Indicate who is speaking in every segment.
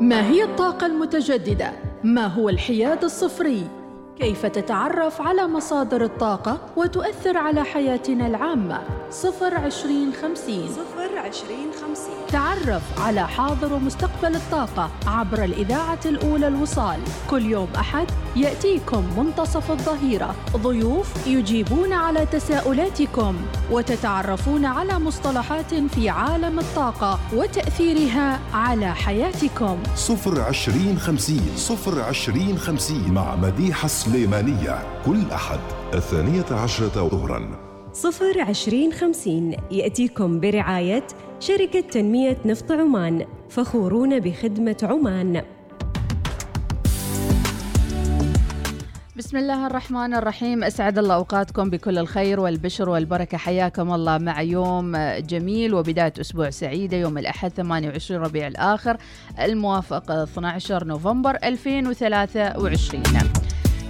Speaker 1: ما هي الطاقة المتجددة؟ ما هو الحياد الصفري؟ كيف تتعرف على مصادر الطاقة وتؤثر على حياتنا العامة؟ صفر عشرين خمسين.
Speaker 2: صفر عشرين خمسين.
Speaker 1: تعرف على حاضر ومستقبل الطاقة عبر الإذاعة الأولى الوصال. كل يوم أحد يأتيكم منتصف الظهيرة. ضيوف يجيبون على تساؤلاتكم وتتعرفون على مصطلحات في عالم الطاقة وتأثيرها على حياتكم.
Speaker 3: صفر عشرين خمسين. صفر عشرين خمسين مع مديحة السليمانية كل أحد الثانية عشرة ظهراً.
Speaker 2: صفر عشرين خمسين يأتيكم برعاية شركة تنمية نفط عمان فخورون بخدمة عمان.
Speaker 4: بسم الله الرحمن الرحيم. أسعد الله أوقاتكم بكل الخير والبشر والبركة. حياكم الله مع يوم جميل وبداية أسبوع سعيده يوم الأحد 28 ربيع الآخر الموافق 12 نوفمبر 2023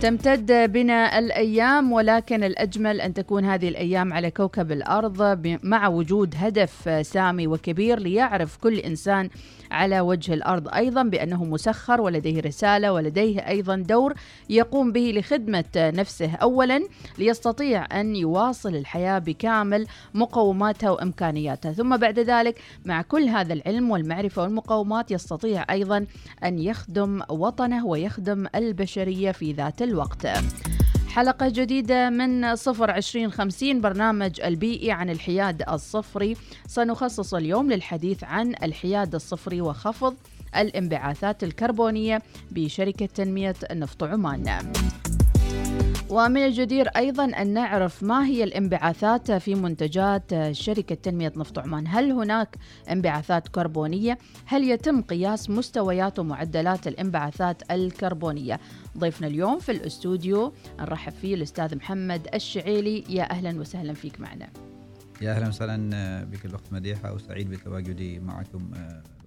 Speaker 4: تمتد بنا الأيام ولكن الأجمل أن تكون هذه الأيام على كوكب الأرض مع وجود هدف سامي وكبير ليعرف كل إنسان على وجه الأرض أيضا بأنه مسخر ولديه رسالة ولديه أيضا دور يقوم به لخدمة نفسه اولا ليستطيع أن يواصل الحياة بكامل مقوماتها وامكانياتها ثم بعد ذلك مع كل هذا العلم والمعرفة والمقومات يستطيع أيضا أن يخدم وطنه ويخدم البشرية في ذات الوقت. حلقة جديدة من صفر عشرين خمسين برنامج البيئي عن الحياد الصفري. سنخصص اليوم للحديث عن الحياد الصفري وخفض الانبعاثات الكربونية بشركة تنمية نفط عمان. ومن الجدير أيضا أن نعرف ما هي الانبعاثات في منتجات شركة تنمية نفط عمان هل هناك انبعاثات كربونية؟ هل يتم قياس مستويات ومعدلات الانبعاثات الكربونية؟ ضيفنا اليوم في الاستوديو نرحب فيه الأستاذ محمد الشعيلي يا أهلا وسهلا فيك معنا
Speaker 5: يا أهلا وسهلا بك الأخت مديحة وسعيد بتواجدي معكم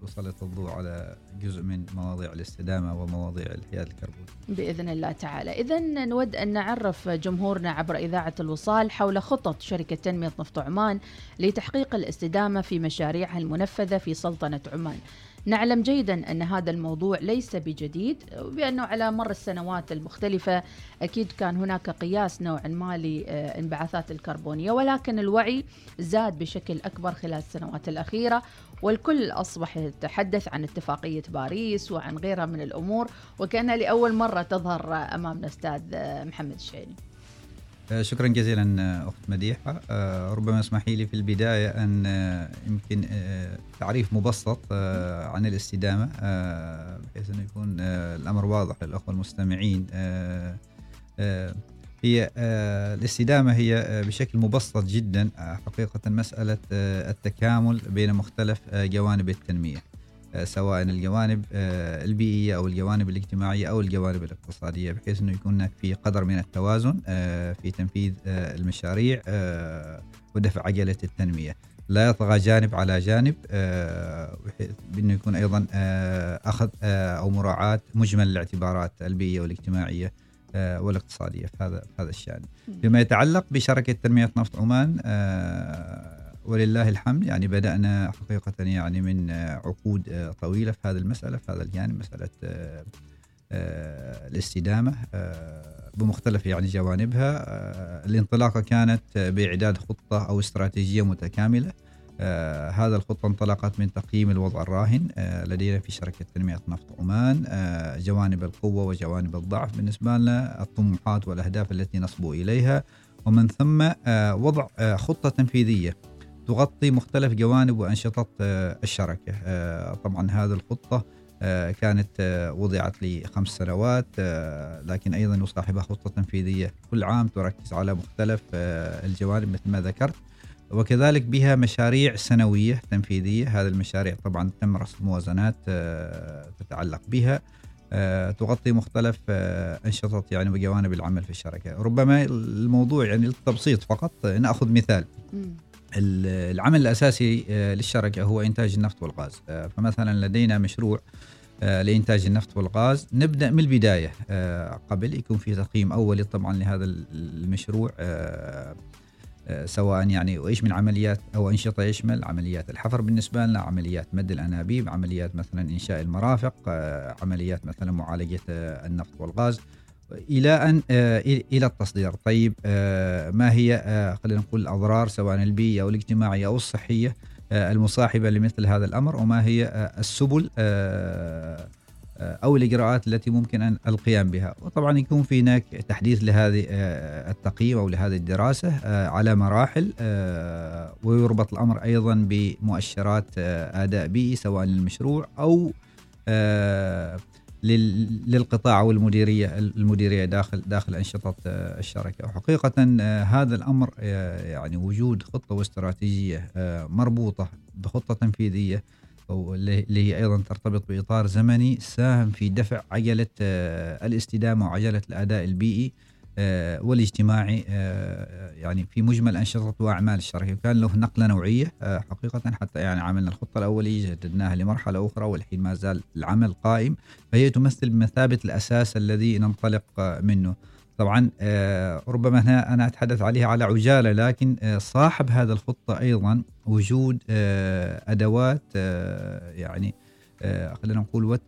Speaker 5: وسلط الضوء على جزء من مواضيع الاستدامة ومواضيع الحياد الكربوني.
Speaker 4: بإذن الله تعالى، اذا نود أن نعرف جمهورنا عبر إذاعة الوصال حول خطط شركة تنمية نفط عمان لتحقيق الاستدامة في مشاريعها المنفذة في سلطنة عمان. نعلم جيدا أن هذا الموضوع ليس بجديد بانه على مر السنوات المختلفة أكيد كان هناك قياس نوعا ما للانبعاثات الكربونية ولكن الوعي زاد بشكل أكبر خلال السنوات الأخيرة والكل أصبح يتحدث عن اتفاقية باريس وعن غيرها من الأمور وكانها لأول مرة تظهر امامنا أستاذ محمد الشعيني.
Speaker 5: شكرا جزيلا أخت مديحة ربما اسمحي لي في البداية أن يمكن تعريف مبسط عن الاستدامة بحيث أنه يكون الأمر واضح للأخوة المستمعين هي الاستدامة هي بشكل مبسط جدا حقيقة مسألة التكامل بين مختلف جوانب التنمية سواء الجوانب البيئية أو الجوانب الاجتماعية أو الجوانب الاقتصادية بحيث إنه يكون هناك في قدر من التوازن في تنفيذ المشاريع ودفع عجلة التنمية. لا يطغى جانب على جانب بانه يكون أيضا أخذ أو مراعاة مجمل الاعتبارات البيئية والاجتماعية والاقتصادية في هذا في هذا الشأن. فيما يتعلق بشركة تنمية نفط عمان ولله الحمد يعني بدأنا حقيقة يعني من عقود طويلة في هذه المسألة في هذا الجانب مسألة الاستدامة بمختلف يعني جوانبها. الانطلاقة كانت بإعداد خطة أو استراتيجية متكاملة هذا الخطة انطلقت من تقييم الوضع الراهن لدينا في شركة تنمية نفط عمان جوانب القوة وجوانب الضعف بالنسبة لنا الطموحات والأهداف التي نصبو إليها ومن ثم وضع خطة تنفيذية تغطي مختلف جوانب وأنشطة الشركة. طبعا هذه الخطة كانت وضعت لخمس سنوات لكن أيضا يصاحبها خطة تنفيذية. كل عام تركز على مختلف الجوانب مثل ما ذكرت. وكذلك بها مشاريع سنوية تنفيذية. هذه المشاريع طبعا تم رسم موازنات تتعلق بها تغطي مختلف أنشطة يعني وجوانب العمل في الشركة. ربما الموضوع يعني للتبسيط فقط نأخذ مثال. العمل الأساسي للشركة هو إنتاج النفط والغاز. فمثلا لدينا مشروع لإنتاج النفط والغاز. نبدأ من البداية قبل يكون في تقييم أولي طبعا لهذا المشروع. سواء يعني وايش من عمليات أو أنشطة يشمل عمليات الحفر بالنسبة لنا عمليات مد الأنابيب عمليات مثلا إنشاء المرافق عمليات مثلا معالجة النفط والغاز إلى أن إلى التصدير. طيب ما هي خلينا نقول الأضرار سواء البيئية أو الاجتماعية أو الصحية المصاحبة لمثل هذا الأمر وما هي السبل أو الإجراءات التي ممكن أن القيام بها. وطبعا يكون في هناك تحديث لهذه التقييم أو لهذه الدراسة على مراحل ويربط الأمر أيضا بمؤشرات آداء بيئي سواء للمشروع أو للقطاع أو المديرية المديرية داخل داخل أنشطة الشركة. وحقيقة هذا الأمر يعني وجود خطة واستراتيجية مربوطة بخطة تنفيذية اللي هي أيضا ترتبط بإطار زمني ساهم في دفع عجلة الاستدامة وعجلة الأداء البيئي والاجتماعي يعني في مجمل أنشطة وأعمال الشركة. وكان له نقلة نوعية حقيقة حتى يعني عملنا الخطة الأولية جددناها لمرحلة أخرى والحين ما زال العمل قائم فهي تمثل بمثابة الأساس الذي ننطلق منه. طبعا ربما هنا أنا أتحدث عليها على عجالة لكن صاحب هذا الخطة أيضا وجود أدوات يعني خلينا نقول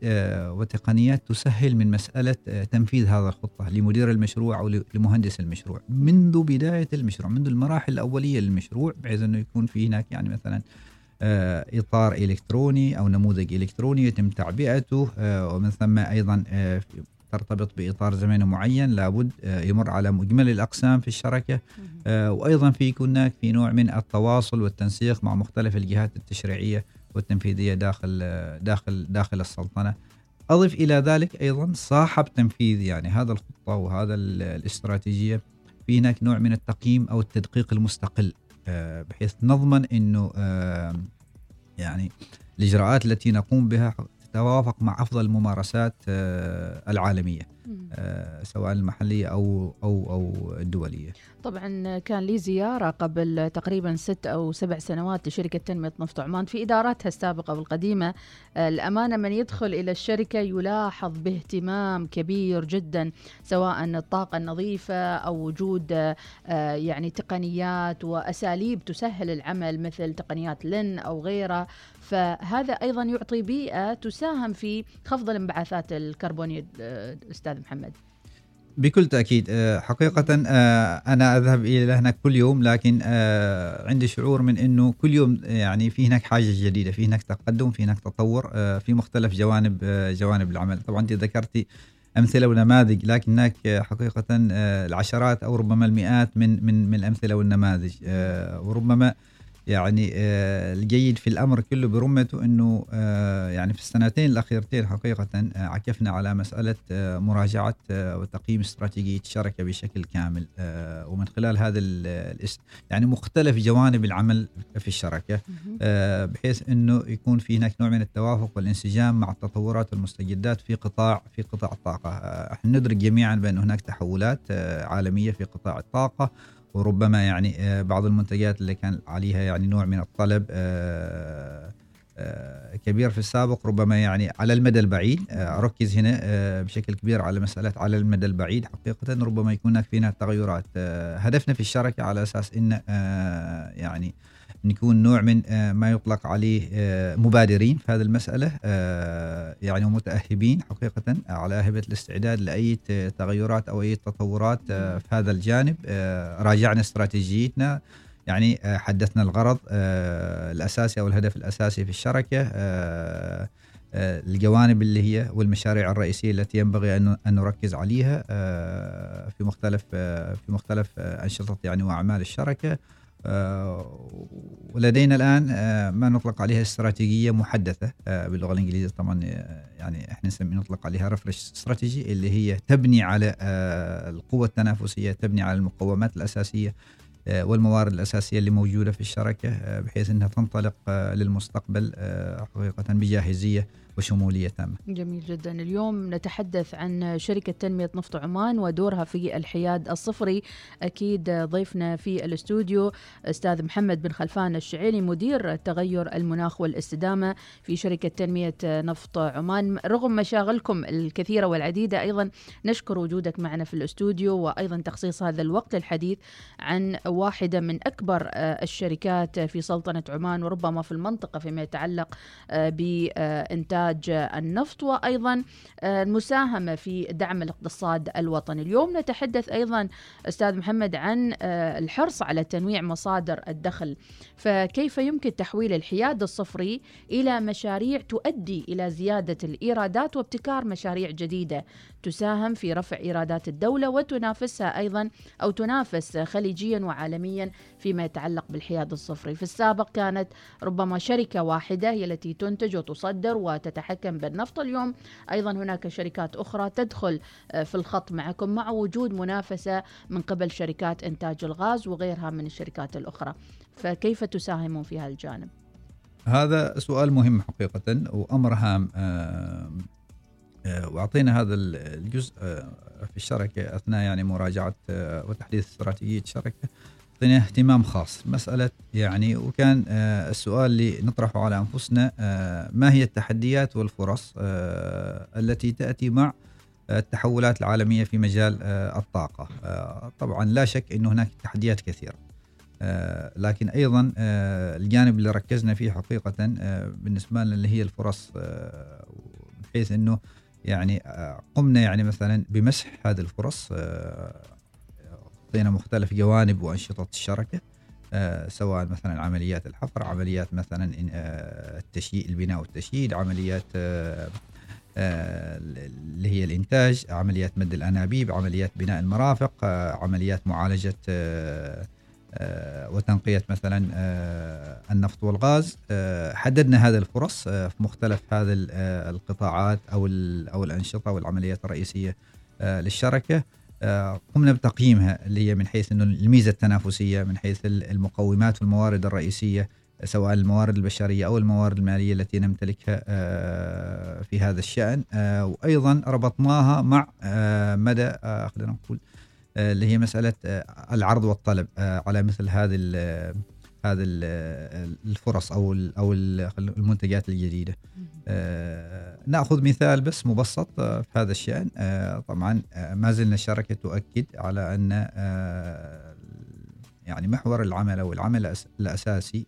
Speaker 5: وتقنيات تسهل من مسألة تنفيذ هذا الخطة لمدير المشروع أو لمهندس المشروع. منذ بداية المشروع منذ المراحل الأولية للمشروع بحيث أنه يكون في هناك يعني مثلا إطار إلكتروني أو نموذج إلكتروني يتم تعبئته ومن ثم أيضا ترتبط بإطار زمني معين لابد يمر على مجمل الأقسام في الشركة. وأيضا في يكون هناك في نوع من التواصل والتنسيق مع مختلف الجهات التشريعية والتنفيذية داخل داخل داخل السلطنة. أضف إلى ذلك أيضا صاحب تنفيذ يعني هذا الخطة وهذا الاستراتيجية. في هناك نوع من التقييم أو التدقيق المستقل بحيث نضمن إنه يعني الإجراءات التي نقوم بها تتوافق مع أفضل الممارسات العالمية. سواء المحلية أو أو أو الدولية.
Speaker 4: طبعا كان لي زيارة قبل تقريبا ست أو سبع سنوات لشركة تنمية نفط عمان في إداراتها السابقة والقديمة. الأمانة من يدخل إلى الشركة يلاحظ باهتمام كبير جدا سواء الطاقة النظيفة أو وجود يعني تقنيات وأساليب تسهل العمل مثل تقنيات لن أو غيرها. فهذا أيضا يعطي بيئة تساهم في خفض الانبعاثات الكربونية أستاذ محمد.
Speaker 5: بكل تأكيد حقيقة أنا أذهب إلى هناك كل يوم لكن عندي شعور من إنه كل يوم يعني في هناك حاجة جديدة في هناك تقدم في هناك تطور في مختلف جوانب جوانب العمل. طبعا أنت ذكرتي أمثلة ونماذج لكن هناك حقيقة العشرات أو ربما المئات من من من الأمثلة والنماذج وربما يعني الجيد في الأمر كله برمته إنه يعني في السنتين الأخيرتين حقيقة عكفنا على مسألة مراجعة وتقييم استراتيجية الشركة بشكل كامل ومن خلال هذا يعني مختلف جوانب العمل في الشركة بحيث إنه يكون في هناك نوع من التوافق والانسجام مع التطورات والمستجدات في قطاع في قطاع الطاقة. إحنا ندرك جميعا بأن هناك تحولات عالمية في قطاع الطاقة. وربما يعني بعض المنتجات اللي كان عليها يعني نوع من الطلب كبير في السابق ربما يعني على المدى البعيد. اركز هنا بشكل كبير على مسألة على المدى البعيد. حقيقة ربما يكون هناك فينا تغيرات. هدفنا في الشركة على أساس إن يعني نكون نوع من ما يطلق عليه مبادرين في هذه المسألة يعني ومتأهبين حقيقة على هبة الاستعداد لأي تغيرات أو أي تطورات في هذا الجانب. راجعنا استراتيجيتنا يعني حدثنا الغرض الأساسي أو الهدف الأساسي في الشركة الجوانب اللي هي والمشاريع الرئيسية التي ينبغي أن نركز عليها في مختلف في مختلف أنشطة يعني وأعمال الشركة. ولدينا الآن ما نطلق عليها استراتيجية محدثة باللغة الإنجليزية طبعا يعني إحنا نسمي نطلق عليها ريفرش استراتيجي اللي هي تبني على القوة التنافسية تبني على المقومات الأساسية والموارد الأساسية اللي موجودة في الشركة بحيث إنها تنطلق للمستقبل حقيقة بجاهزية وشمولية تامة.
Speaker 4: جميل جدا. اليوم نتحدث عن شركة تنمية نفط عمان ودورها في الحياد الصفري. أكيد ضيفنا في الاستوديو أستاذ محمد بن خلفان الشعيلي مدير تغير المناخ والاستدامة في شركة تنمية نفط عمان. رغم مشاغلكم الكثيرة والعديدة أيضا نشكر وجودك معنا في الاستوديو وأيضا تخصيص هذا الوقت للحديث عن واحدة من أكبر الشركات في سلطنة عمان وربما في المنطقة فيما يتعلق آه، بإنتاج النفط وأيضا المساهمة في دعم الاقتصاد الوطني. اليوم نتحدث أيضا أستاذ محمد عن الحرص على تنويع مصادر الدخل. فكيف يمكن تحويل الحياد الصفري إلى مشاريع تؤدي إلى زيادة الإيرادات وابتكار مشاريع جديدة؟ تساهم في رفع إيرادات الدولة وتنافسها أيضا أو تنافس خليجيا وعالميا فيما يتعلق بالحياد الصفري. في السابق كانت ربما شركة واحدة هي التي تنتج وتصدر وتتحكم بالنفط. اليوم أيضا هناك شركات أخرى تدخل آه، في الخط معكم مع وجود منافسة من قبل شركات إنتاج الغاز وغيرها من الشركات الأخرى. فكيف تساهمون في هذا الجانب؟
Speaker 5: هذا سؤال مهم حقيقة وأمر هام آه، وأعطينا هذا الجزء آه، في الشركة أثناء يعني مراجعة وتحديث استراتيجية الشركة أعطينا اهتمام خاص. مسألة يعني وكان السؤال اللي نطرحه على أنفسنا ما هي التحديات والفرص التي تأتي مع التحولات العالمية في مجال الطاقة؟ طبعا لا شك انه هناك تحديات كثيرة. آه، لكن أيضا آه، الجانب اللي ركزنا فيه حقيقه آه، بالنسبة لنا اللي هي الفرص بحيث إنه يعني قمنا يعني مثلا بمسح هذه الفرص أعطينا مختلف جوانب وأنشطة الشركة سواء مثلا عمليات الحفر عمليات مثلا التشييد البناء والتشييد عمليات اللي هي الإنتاج عمليات مد الأنابيب عمليات بناء المرافق عمليات معالجة آه، وتنقية مثلا آه، النفط والغاز. آه، حددنا هذه الفرص في مختلف هذه القطاعات أو أو الأنشطة والعمليات الرئيسية للشركة. قمنا بتقييمها اللي هي من حيث إنه الميزة التنافسية من حيث المقومات والموارد الرئيسية سواء الموارد البشرية أو الموارد المالية التي نمتلكها في هذا الشأن. وأيضا ربطناها مع مدى خلينا نقول آه، اللي هي مسألة آه، العرض والطلب آه، على مثل هذه هذه الفرص أو أو المنتجات الجديدة. نأخذ مثال بس مبسط في هذا الشأن طبعا ما زلنا الشركة تؤكد على أن يعني محور العمل أو العمل الأساسي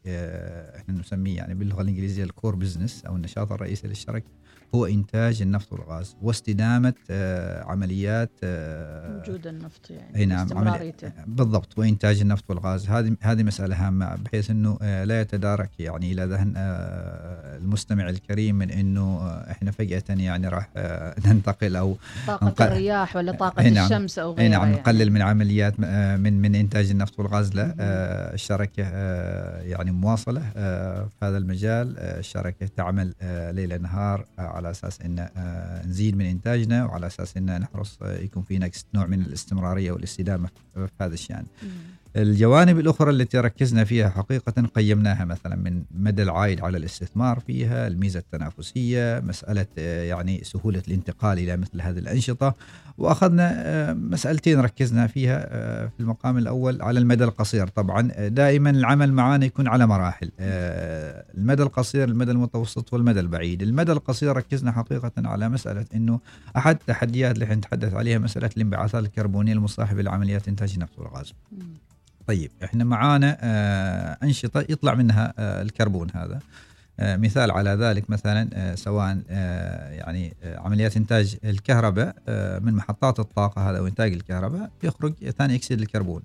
Speaker 5: إحنا نسميه يعني باللغة الإنجليزية الكور بزنس أو النشاط الرئيسي للشركة هو إنتاج النفط والغاز واستدامة آه، عمليات
Speaker 4: آه، وجود النفط يعني
Speaker 5: أي نعم بالضبط وإنتاج النفط والغاز هذه هذه مسألة هامة بحيث إنه آه، لا يتدارك يعني إلى ذهن المستمع الكريم من إنه إحنا فجأة يعني راح ننتقل
Speaker 4: أو طاقة. الرياح ولا طاقة نعم الشمس أو غيرها
Speaker 5: نعم نقلل يعني. من عمليات من من إنتاج النفط والغاز لا الشركة يعني مواصلة في هذا المجال الشركة تعمل ليل نهار على أساس إن آه، نزيد من إنتاجنا وعلى أساس إن نحرص آه، يكون في نوع من الاستمرارية والاستدامة في هذا الشأن. الجوانب الأخرى التي ركزنا فيها حقيقة قيمناها مثلا من مدى العائد على الاستثمار فيها الميزة التنافسية مسألة آه، يعني سهولة الانتقال إلى مثل هذه الأنشطة وأخذنا آه، مسألتين ركزنا فيها آه، في المقام الأول على المدى القصير. طبعا دائما العمل معنا يكون على مراحل. المدى القصير المدى المتوسط والمدى البعيد. المدى القصير ركزنا حقيقة على مسألة أنه أحد التحديات اللي نتحدث عليها مسألة الانبعاثات الكربونية المصاحبة لعمليات إنتاج النفط والغاز طيب إحنا معانا آه أنشطة يطلع منها آه الكربون هذا. آه مثال على ذلك مثلا آه سواء آه يعني آه عمليات إنتاج الكهرباء آه من محطات الطاقة هذا وانتاج الكهرباء يخرج ثاني إكسيد الكربون.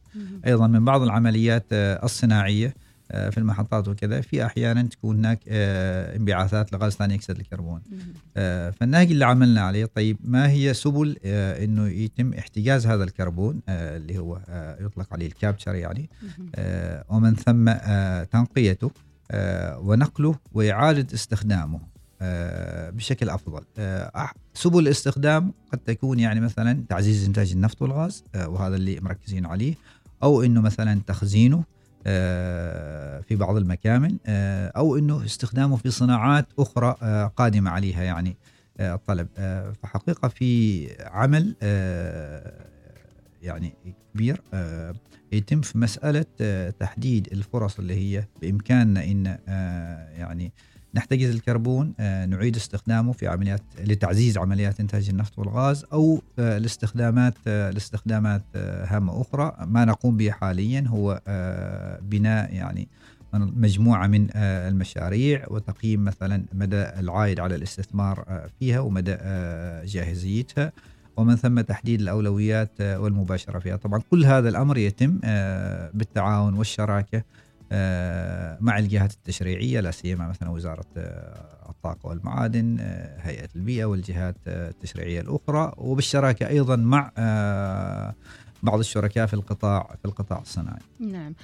Speaker 5: أيضا من بعض العمليات آه الصناعية آه، في المحطات وكذا في أحيانا تكون هناك آه، انبعاثات لغاز ثاني إكسيد الكربون. آه، فالنهج اللي عملنا عليه طيب ما هي سبل إنه يتم احتجاز هذا الكربون اللي هو يطلق عليه ال capture يعني؟ ومن ثم تنقيته. ونقله واعاده استخدامه بشكل أفضل. سبل الاستخدام قد تكون يعني مثلا تعزيز إنتاج النفط والغاز وهذا اللي مركزين عليه أو إنه مثلا تخزينه آه، في بعض المكامن آه، أو إنه استخدامه في صناعات أخرى آه، قادمة عليها يعني الطلب. فحقيقة في عمل يعني كبير يتم في مسألة تحديد الفرص اللي هي بإمكاننا إن يعني نحتجز الكربون نعيد استخدامه في عمليات لتعزيز عمليات إنتاج النفط والغاز أو لاستخدامات لاستخدامات هامة أخرى. ما نقوم به حاليا هو بناء يعني مجموعة من المشاريع وتقييم مثلا مدى العائد على الاستثمار فيها ومدى جاهزيتها. ومن ثم تحديد الأولويات والمباشرة فيها. طبعا كل هذا الأمر يتم بالتعاون والشراكة مع الجهات التشريعية لا سيما مثلا وزارة الطاقة والمعادن هيئة البيئة والجهات التشريعية الأخرى وبالشراكة أيضا مع بعض الشركاء في القطاع في القطاع الصناعي.
Speaker 4: نعم،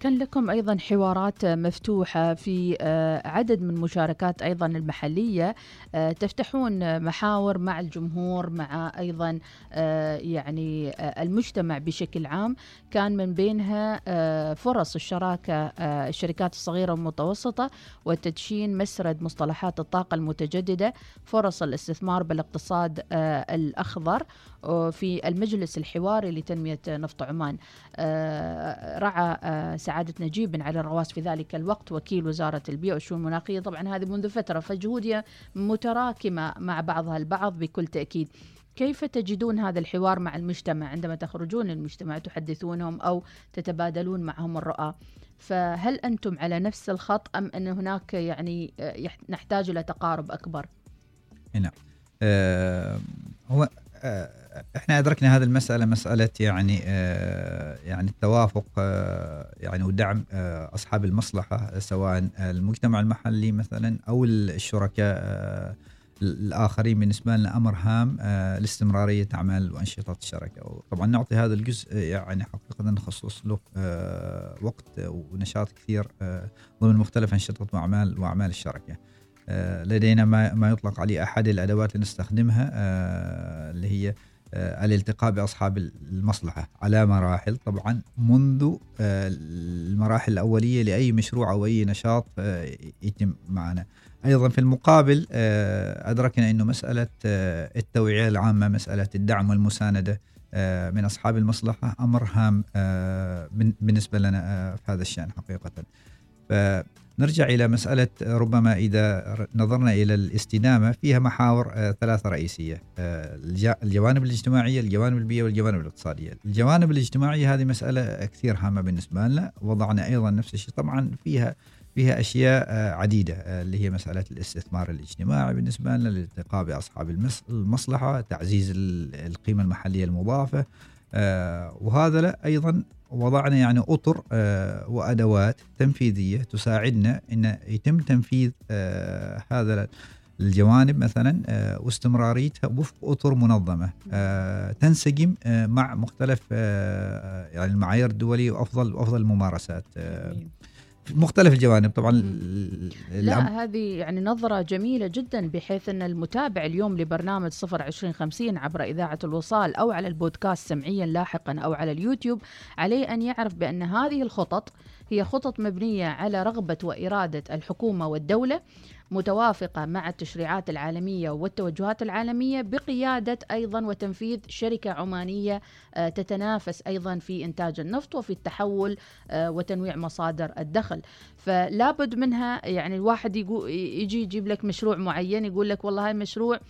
Speaker 4: كان لكم أيضا حوارات مفتوحة في آه، عدد من مشاركات أيضا المحلية. آه، تفتحون محاور مع الجمهور مع أيضا آه، يعني المجتمع بشكل عام، كان من بينها فرص الشراكة الشركات الصغيرة والمتوسطة وتدشين مسرد مصطلحات الطاقة المتجددة، فرص الاستثمار بالاقتصاد الأخضر في المجلس الحواري لتنمية نفط عمان. آه، رعى آه، سعادة نجيب بن علي الرواس في ذلك الوقت وكيل وزارة البيئة والشؤون المناخية طبعا هذه منذ فترة فجهودها متراكمة مع بعضها البعض بكل تأكيد. كيف تجدون هذا الحوار مع المجتمع عندما تخرجون للمجتمع تحدثونهم أو تتبادلون معهم الرؤى؟ فهل أنتم على نفس الخط أم أن هناك يعني آه، نحتاج إلى تقارب أكبر؟
Speaker 5: نعم. أه هو إحنا أدركنا هذه المسألة مسألة يعني آه، يعني التوافق آه، يعني ودعم آه، أصحاب المصلحة سواء المجتمع المحلي مثلا أو الشركاء الآخرين بالنسبة لنا أمر هام لاستمرارية أعمال وأنشطة الشركة. وطبعا نعطي هذا الجزء يعني حقيقة نخصص له وقت ونشاط كثير ضمن مختلف أنشطة وأعمال وأعمال الشركة. لدينا ما ما يطلق عليه أحد الأدوات اللي نستخدمها اللي هي آه، الالتقاء بأصحاب المصلحة على مراحل. طبعا منذ آه، المراحل الأولية لأي مشروع أو أي نشاط آه، يتم معنا. أيضا في المقابل أدركنا إنه مسألة التوعية العامة مسألة الدعم والمساندة من أصحاب المصلحة أمر هام بالنسبة لنا في هذا الشأن حقيقة. نرجع إلى مسألة ربما إذا نظرنا إلى الاستدامة فيها محاور آه، ثلاثة رئيسية آه، الجوانب الاجتماعية الجوانب البيئية والجوانب الاقتصادية الجوانب الاجتماعية هذه مسألة كثير هامة بالنسبة لنا وضعنا أيضا نفس الشيء طبعا فيها فيها أشياء آه، عديدة اللي هي مسألة الاستثمار الاجتماعي بالنسبة لنا الالتقاء بأصحاب المصلحة تعزيز القيمة المحلية المضافة وهذا لا أيضا وضعنا يعني أطر آه، وأدوات تنفيذية تساعدنا إن يتم تنفيذ آه، هذا الجوانب مثلا آه، واستمراريتها وفق أطر منظمة تنسجم مع مختلف يعني المعايير الدولية وأفضل وأفضل الممارسات في مختلف الجوانب طبعا
Speaker 4: لا هذه يعني نظرة جميلة جدا بحيث أن المتابع اليوم لبرنامج صفر عشرين خمسين عبر إذاعة الوصال أو على البودكاست سمعيا لاحقا أو على اليوتيوب عليه أن يعرف بأن هذه الخطط هي خطط مبنية على رغبة وإرادة الحكومة والدولة متوافقة مع التشريعات العالمية والتوجهات العالمية بقيادة أيضا وتنفيذ شركة عمانية آه، تتنافس أيضا في إنتاج النفط وفي التحول آه، وتنويع مصادر الدخل. فلا بد منها يعني الواحد يجي يجيب لك مشروع معين يقول لك والله هاي مشروع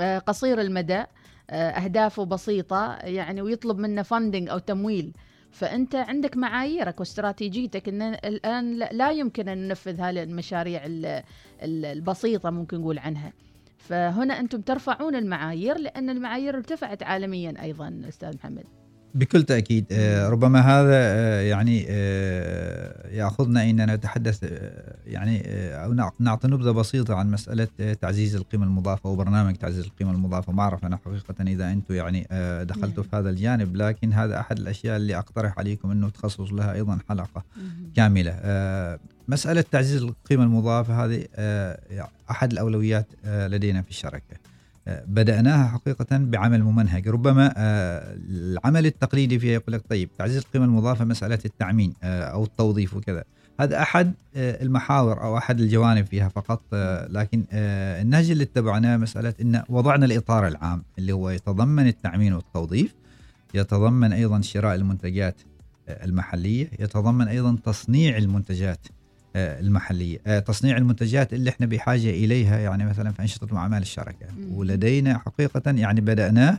Speaker 4: آه، قصير المدى أهدافه بسيطة يعني ويطلب منه فندنج أو تمويل. فأنت عندك معاييرك واستراتيجيتك إن الآن لا يمكن أن ننفذ هذه المشاريع البسيطة ممكن نقول عنها. فهنا أنتم ترفعون المعايير لأن المعايير ارتفعت عالميا أيضا أستاذ محمد.
Speaker 5: بكل تأكيد آه، ربما هذا آه، يعني آه، يأخذنا إن نتحدث يعني أو نعطي نبذة بسيطة عن مسألة تعزيز القيمة المضافة وبرنامج تعزيز القيمة المضافة. ما أعرف أنا حقيقة إذا أنتم يعني دخلتوا في هذا الجانب لكن هذا أحد الأشياء اللي أقترح عليكم إنه تخصص لها أيضا حلقة كاملة. مسألة تعزيز القيمة المضافة هذه أحد الأولويات لدينا في الشركة بدأناها حقيقة بعمل ممنهج. ربما آه، العمل التقليدي فيها يقول لك طيب تعزيز القيمة المضافة مسألة التعمين آه، أو التوظيف وكذا. هذا أحد آه، المحاور أو أحد الجوانب فيها فقط لكن النهج اللي اتبعناه مسألة أن وضعنا الإطار العام اللي هو يتضمن التعمين والتوظيف يتضمن أيضا شراء المنتجات المحلية يتضمن أيضا تصنيع المنتجات المحلية. آه، تصنيع المنتجات اللي إحنا بحاجة إليها يعني مثلا في أنشطة واعمال
Speaker 4: الشركة.
Speaker 5: ولدينا حقيقة يعني بدأناه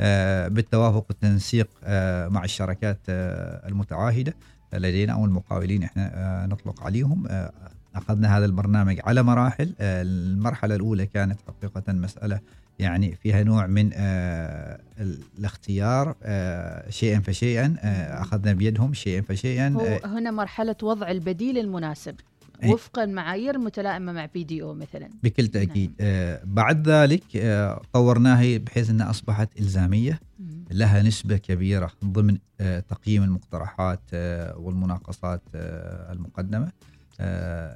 Speaker 5: آه، بالتوافق والتنسيق آه، مع الشركات آه، المتعاهدة. لدينا أو المقاولين إحنا آه، نطلق عليهم. آه، أخذنا هذا البرنامج على مراحل. آه، المرحلة الأولى كانت حقيقة مسألة يعني فيها نوع من آه، الاختيار آه، شيئا فشيئا آه، أخذنا بيدهم شيئا فشيئا
Speaker 4: هنا مرحلة وضع البديل المناسب
Speaker 5: أي.
Speaker 4: وفق المعايير المتلائمه مع بي دي أو مثلا
Speaker 5: بكل تأكيد آه، بعد ذلك طورناها بحيث إنها أصبحت
Speaker 4: إلزامية.
Speaker 5: لها نسبة كبيرة ضمن تقييم المقترحات والمناقصات المقدمة آه،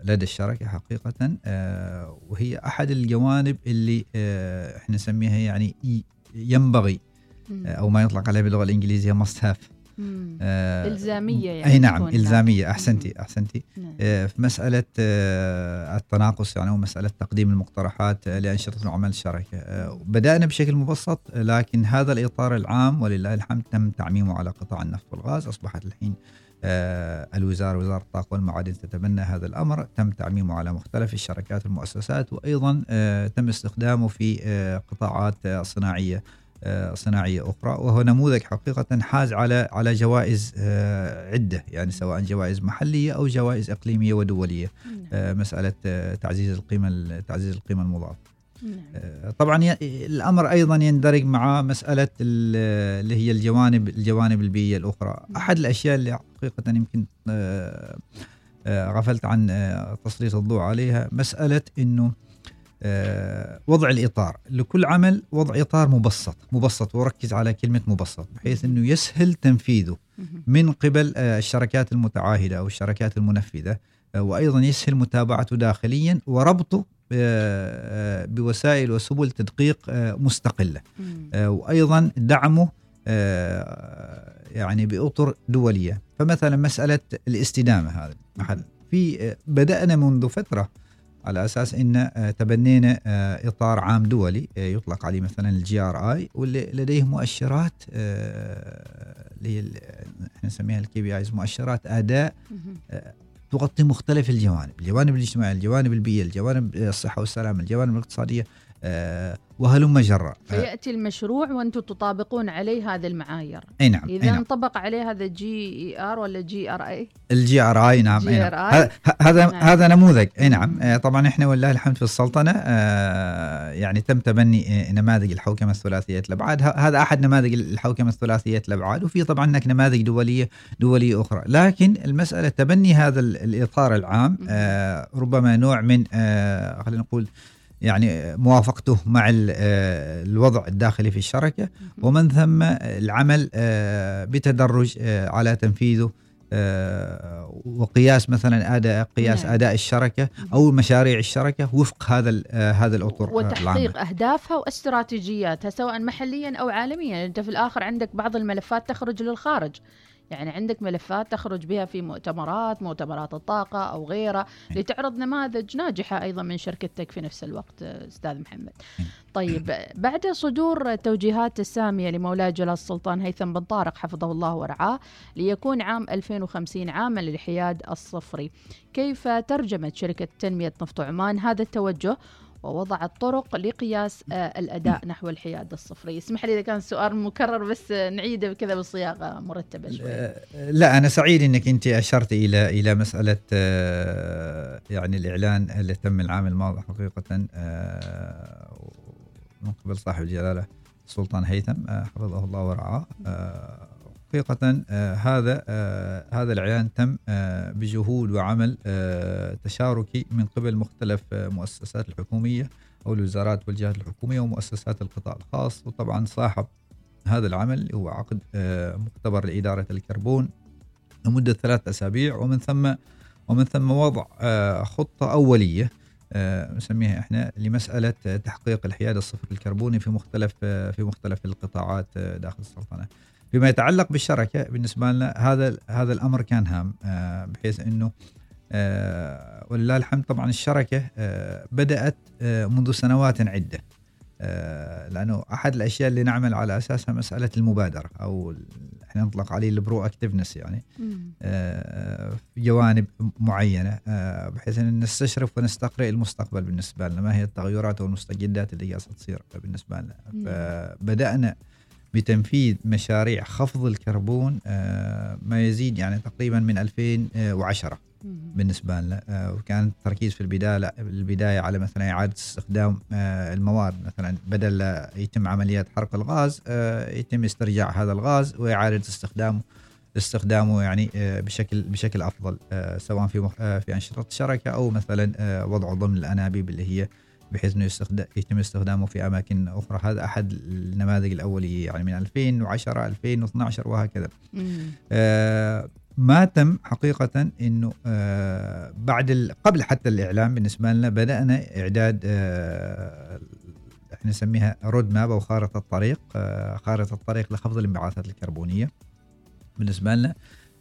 Speaker 5: لدى الشركة حقيقة آه، وهي أحد الجوانب اللي آه، إحنا نسميها يعني ينبغي. آه، أو ما يطلق عليه باللغة الإنجليزية must have. آه،
Speaker 4: إلزامية يعني
Speaker 5: أي نعم إلزامية
Speaker 4: هناك.
Speaker 5: أحسنتي أحسنتي
Speaker 4: نعم.
Speaker 5: آه، في مسألة آه، التناقص يعني ومسألة تقديم المقترحات آه، لأنشطة وعمل الشركة آه، بدأنا بشكل مبسط آه، لكن هذا الإطار العام ولله الحمد تم تعميمه على قطاع النفط والغاز أصبحت الحين آه، الوزارة وزارة الطاقة والمعادن تتبنى هذا الأمر تم تعميمه على مختلف الشركات والمؤسسات وأيضا آه، تم استخدامه في آه، قطاعات آه، صناعية آه، صناعية أخرى وهو نموذج حقيقة حاز على على جوائز آه، عدة يعني سواء جوائز محلية أو جوائز إقليمية ودولية
Speaker 4: نعم.
Speaker 5: آه، مسألة آه، تعزيز القيمة تعزيز
Speaker 4: نعم.
Speaker 5: آه، طبعا ي- الأمر أيضا يندرج مع مسألة ال- اللي هي الجوانب الجوانب البيئية الأخرى. أحد الأشياء اللي حقيقة يمكن آه، آه، غفلت عن آه، تسليط الضوء عليها مسألة إنه آه، وضع الإطار. لكل عمل وضع إطار مبسط مبسط وركز على كلمة مبسط بحيث إنه يسهل تنفيذه. من قبل آه، الشركات المتعاهدة أو الشركات المنفذة آه، وأيضا يسهل متابعته داخليا وربطه آه، آه، بوسائل وسبل تدقيق آه،
Speaker 4: مستقلة.
Speaker 5: آه، وأيضا دعمه آه، يعني بأطر دولية فمثلا مسألة الاستدامة هذا محل في آه، بدأنا منذ فترة على أساس إن آه، تبنينا آه، إطار عام دولي آه، يطلق عليه مثلا ال GRI واللي لديه مؤشرات آه، اللي إحنا نسميها ال KPIs مؤشرات
Speaker 4: أداء.
Speaker 5: تغطي مختلف الجوانب الجوانب الاجتماعية الجوانب البيئية الجوانب الصحة والسلامة الجوانب الاقتصادية. آه، وهلم جرا آه،
Speaker 4: فيأتي المشروع وأنتم تطابقون عليه هذه المعايير.
Speaker 5: أي نعم
Speaker 4: إذا
Speaker 5: اي نعم.
Speaker 4: انطبق عليه هذا جي اي ار ولا جي ار اي
Speaker 5: ال GRI نعم أي نعم.
Speaker 4: GRI.
Speaker 5: هذا- هذا
Speaker 4: نعم.
Speaker 5: هذا نموذج أي نعم. آه، طبعا إحنا ولله الحمد في السلطنة آه، يعني تم تبني آه، نماذج الحوكمة الثلاثية الابعاد هذا أحد نماذج الحوكمة الثلاثية الابعاد وفي طبعا هناك نماذج دولية دولية أخرى. لكن المسألة تبني هذا ال- الإطار العام آه، ربما نوع من آه، خلينا نقول يعني موافقته مع آه، الوضع الداخلي في الشركة. ومن ثم العمل آه، بتدرج آه، على تنفيذه وقياس مثلا أداء قياس
Speaker 4: نعم.
Speaker 5: أداء الشركة أو مشاريع الشركة وفق هذا هذا الاطر
Speaker 4: وتحقيق
Speaker 5: العامة.
Speaker 4: أهدافها واستراتيجياتها سواء محليا أو عالميا. أنت في الآخر عندك بعض الملفات تخرج للخارج. يعني عندك ملفات تخرج بها في مؤتمرات مؤتمرات الطاقة أو غيرها
Speaker 5: نعم.
Speaker 4: لتعرض نماذج ناجحة أيضا من شركتك في نفس الوقت أستاذ محمد
Speaker 5: نعم.
Speaker 4: طيب بعد صدور التوجيهات السامية لمولاي جلال السلطان هيثم بن طارق حفظه الله ورعاه ليكون عام 2050 عاما للحياد الصفري كيف ترجمت شركة تنمية نفط عمان هذا التوجه ووضعت طرق لقياس آه، الأداء نحو الحياد الصفري. اسمح لي إذا كان سؤال مكرر بس نعيده كذا بصياغة مرتبة شوي.
Speaker 5: لا أنا سعيد إنك أنت أشرت إلى إلى مسألة آه، يعني الإعلان اللي تم العام الماضي حقيقة آه، من قبل صاحب الجلالة السلطان هيثم حفظه الله ورعاه حقيقة آه، هذا آه، هذا الإعلان تم آه، بجهود وعمل آه، تشاركي من قبل مختلف آه، مؤسسات الحكومية أو الوزارات والجهات الحكومية ومؤسسات القطاع الخاص وطبعا صاحب هذا العمل هو عقد آه، مختبر لإدارة الكربون لمدة ثلاث أسابيع ومن ثم ومن ثم وضع خطة أولية نسميها إحنا لمسألة تحقيق الحياد الصفر الكربوني في مختلف في مختلف القطاعات داخل السلطنة. فيما يتعلق بالشركة بالنسبة لنا هذا هذا الأمر كان هام آه، بحيث أنه آه، ولله الحمد طبعا الشركة آه، بدأت آه، منذ سنوات عدة آه، لأنه أحد الأشياء اللي نعمل على أساسها مسألة المبادرة أو إحنا نطلق عليه ال proactiveness يعني في جوانب معينة بحيث إن نستشرف ونستقرئ المستقبل بالنسبة لنا ما هي التغيرات والمستجدات اللي قاعدة تصير بالنسبة لنا. فبدأنا بتنفيذ مشاريع خفض الكربون ما يزيد يعني تقريبا من 2010 بالنسبة لنا. آه، وكان التركيز في البداية لا البداية على مثلا إعادة استخدام آه، المواد مثلا بدل لا يتم عمليات حرق الغاز آه، يتم استرجاع هذا الغاز وإعادة استخدامه استخدامه يعني بشكل بشكل أفضل سواء في في أنشطة الشركة أو مثلا وضعه ضمن الأنابيب اللي هي بحيث إنه يستخدم يتم استخدامه في أماكن أخرى. هذا أحد النماذج الاوليه يعني من 2010 2012 وهكذا. ما تم حقيقة إنه آه بعد قبل حتى الإعلام بالنسبة لنا بدأنا إعداد آه إحنا نسميها رود ماب أو خارطة الطريق آه خارطة الطريق لخفض الانبعاثات الكربونية. بالنسبة لنا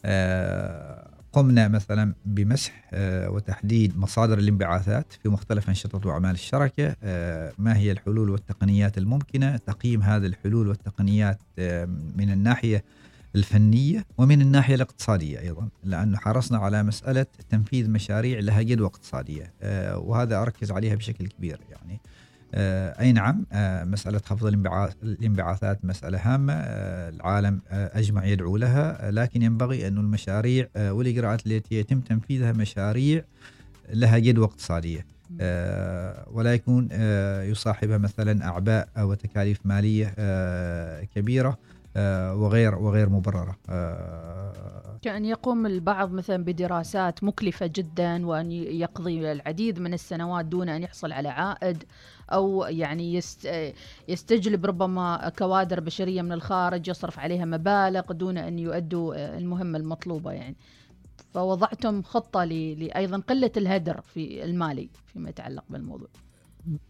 Speaker 5: آه قمنا مثلا بمسح آه وتحديد مصادر الانبعاثات في مختلف أنشطة وأعمال الشركة آه ما هي الحلول والتقنيات الممكنة تقييم هذه الحلول والتقنيات آه من الناحية الفنية ومن الناحية الاقتصادية أيضا لأنه حرصنا على مسألة تنفيذ مشاريع لها جدوى اقتصادية وهذا أركز عليها بشكل كبير يعني. أي نعم آه، مسألة خفض الانبعاثات مسألة هامة العالم أجمع يدعو لها لكن ينبغي أن المشاريع والإجراءات التي يتم تنفيذها مشاريع لها جدوى اقتصادية ولا يكون يصاحبها مثلا أعباء وتكاليف مالية كبيرة آه، وغير وغير مبررة.
Speaker 4: آه، كأن يقوم البعض مثلا بدراسات مكلفة جدا وأن يقضي العديد من السنوات دون أن يحصل على عائد. أو يعني يستجلب ربما كوادر بشرية من الخارج يصرف عليها مبالغ دون أن يؤدوا المهمة المطلوبة يعني. فوضعتم خطة لأيضا قلة الهدر في المالي فيما يتعلق بالموضوع.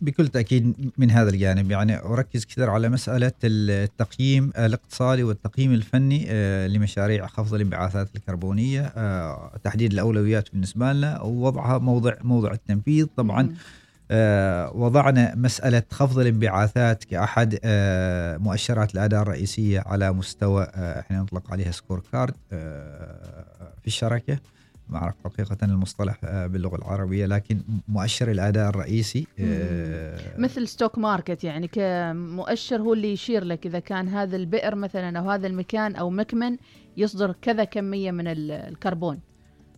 Speaker 5: بكل تأكيد من هذا الجانب يعني أركز كثير على مسألة التقييم الاقتصادي والتقييم الفني آه، لمشاريع خفض الانبعاثات الكربونية آه، تحديد الأولويات بالنسبة لنا ووضعها موضع موضع التنفيذ. طبعا آه، وضعنا مسألة خفض الانبعاثات كأحد مؤشرات الأداء الرئيسية على مستوى إحنا نطلق عليها scorecard في الشركة ما اعرف حقيقة المصطلح آه، باللغة العربية لكن مؤشر الأداء الرئيسي
Speaker 4: آه، مثل stock market يعني كمؤشر هو اللي يشير لك إذا كان هذا البئر مثلا أو هذا المكان أو مكمن يصدر كذا كمية من الكربون.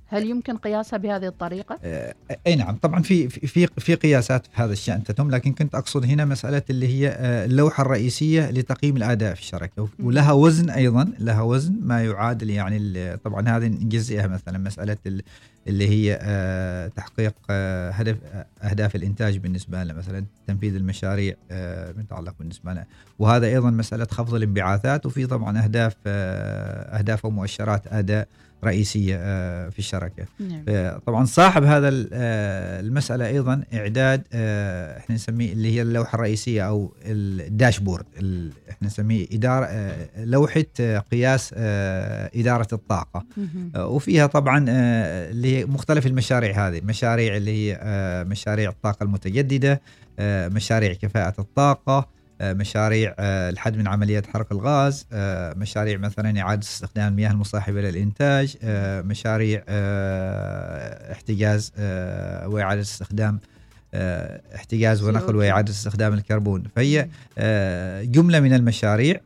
Speaker 4: هل يمكن قياسها بهذه الطريقة؟
Speaker 5: آه، أي نعم طبعا في في في قياسات في هذا الشأن تتم لكن كنت أقصد هنا مسألة اللي هي آه، اللوحة الرئيسية لتقييم الأداء في الشركة ولها وزن أيضا لها وزن ما يعادل يعني طبعا هذه نجزئها مثلا مسألة اللي هي آه، تحقيق هدف أهداف الإنتاج بالنسبة لنا مثلا تنفيذ المشاريع المتعلق بالنسبة لنا. وهذا أيضا مسألة خفض الانبعاثات وفي طبعا أهداف أهداف ومؤشرات أداء رئيسية آه، في الشركة. نعم. آه، طبعا صاحب هذا آه، المسألة أيضا إعداد إحنا نسميه اللي هي اللوحة الرئيسية أو الداشبورد إحنا نسميه إدارة لوحة قياس إدارة الطاقة. وفيها طبعا اللي مختلف المشاريع هذه. مشاريع اللي هي مشاريع الطاقة المتجددة مشاريع كفاءة الطاقة آه، مشاريع آه، الحد من عمليات حرق الغاز آه، مشاريع مثلا إعادة استخدام المياه المصاحبة للإنتاج مشاريع احتجاز وإعادة استخدام احتجاز ونقل وإعادة استخدام الكربون. فهي جملة من المشاريع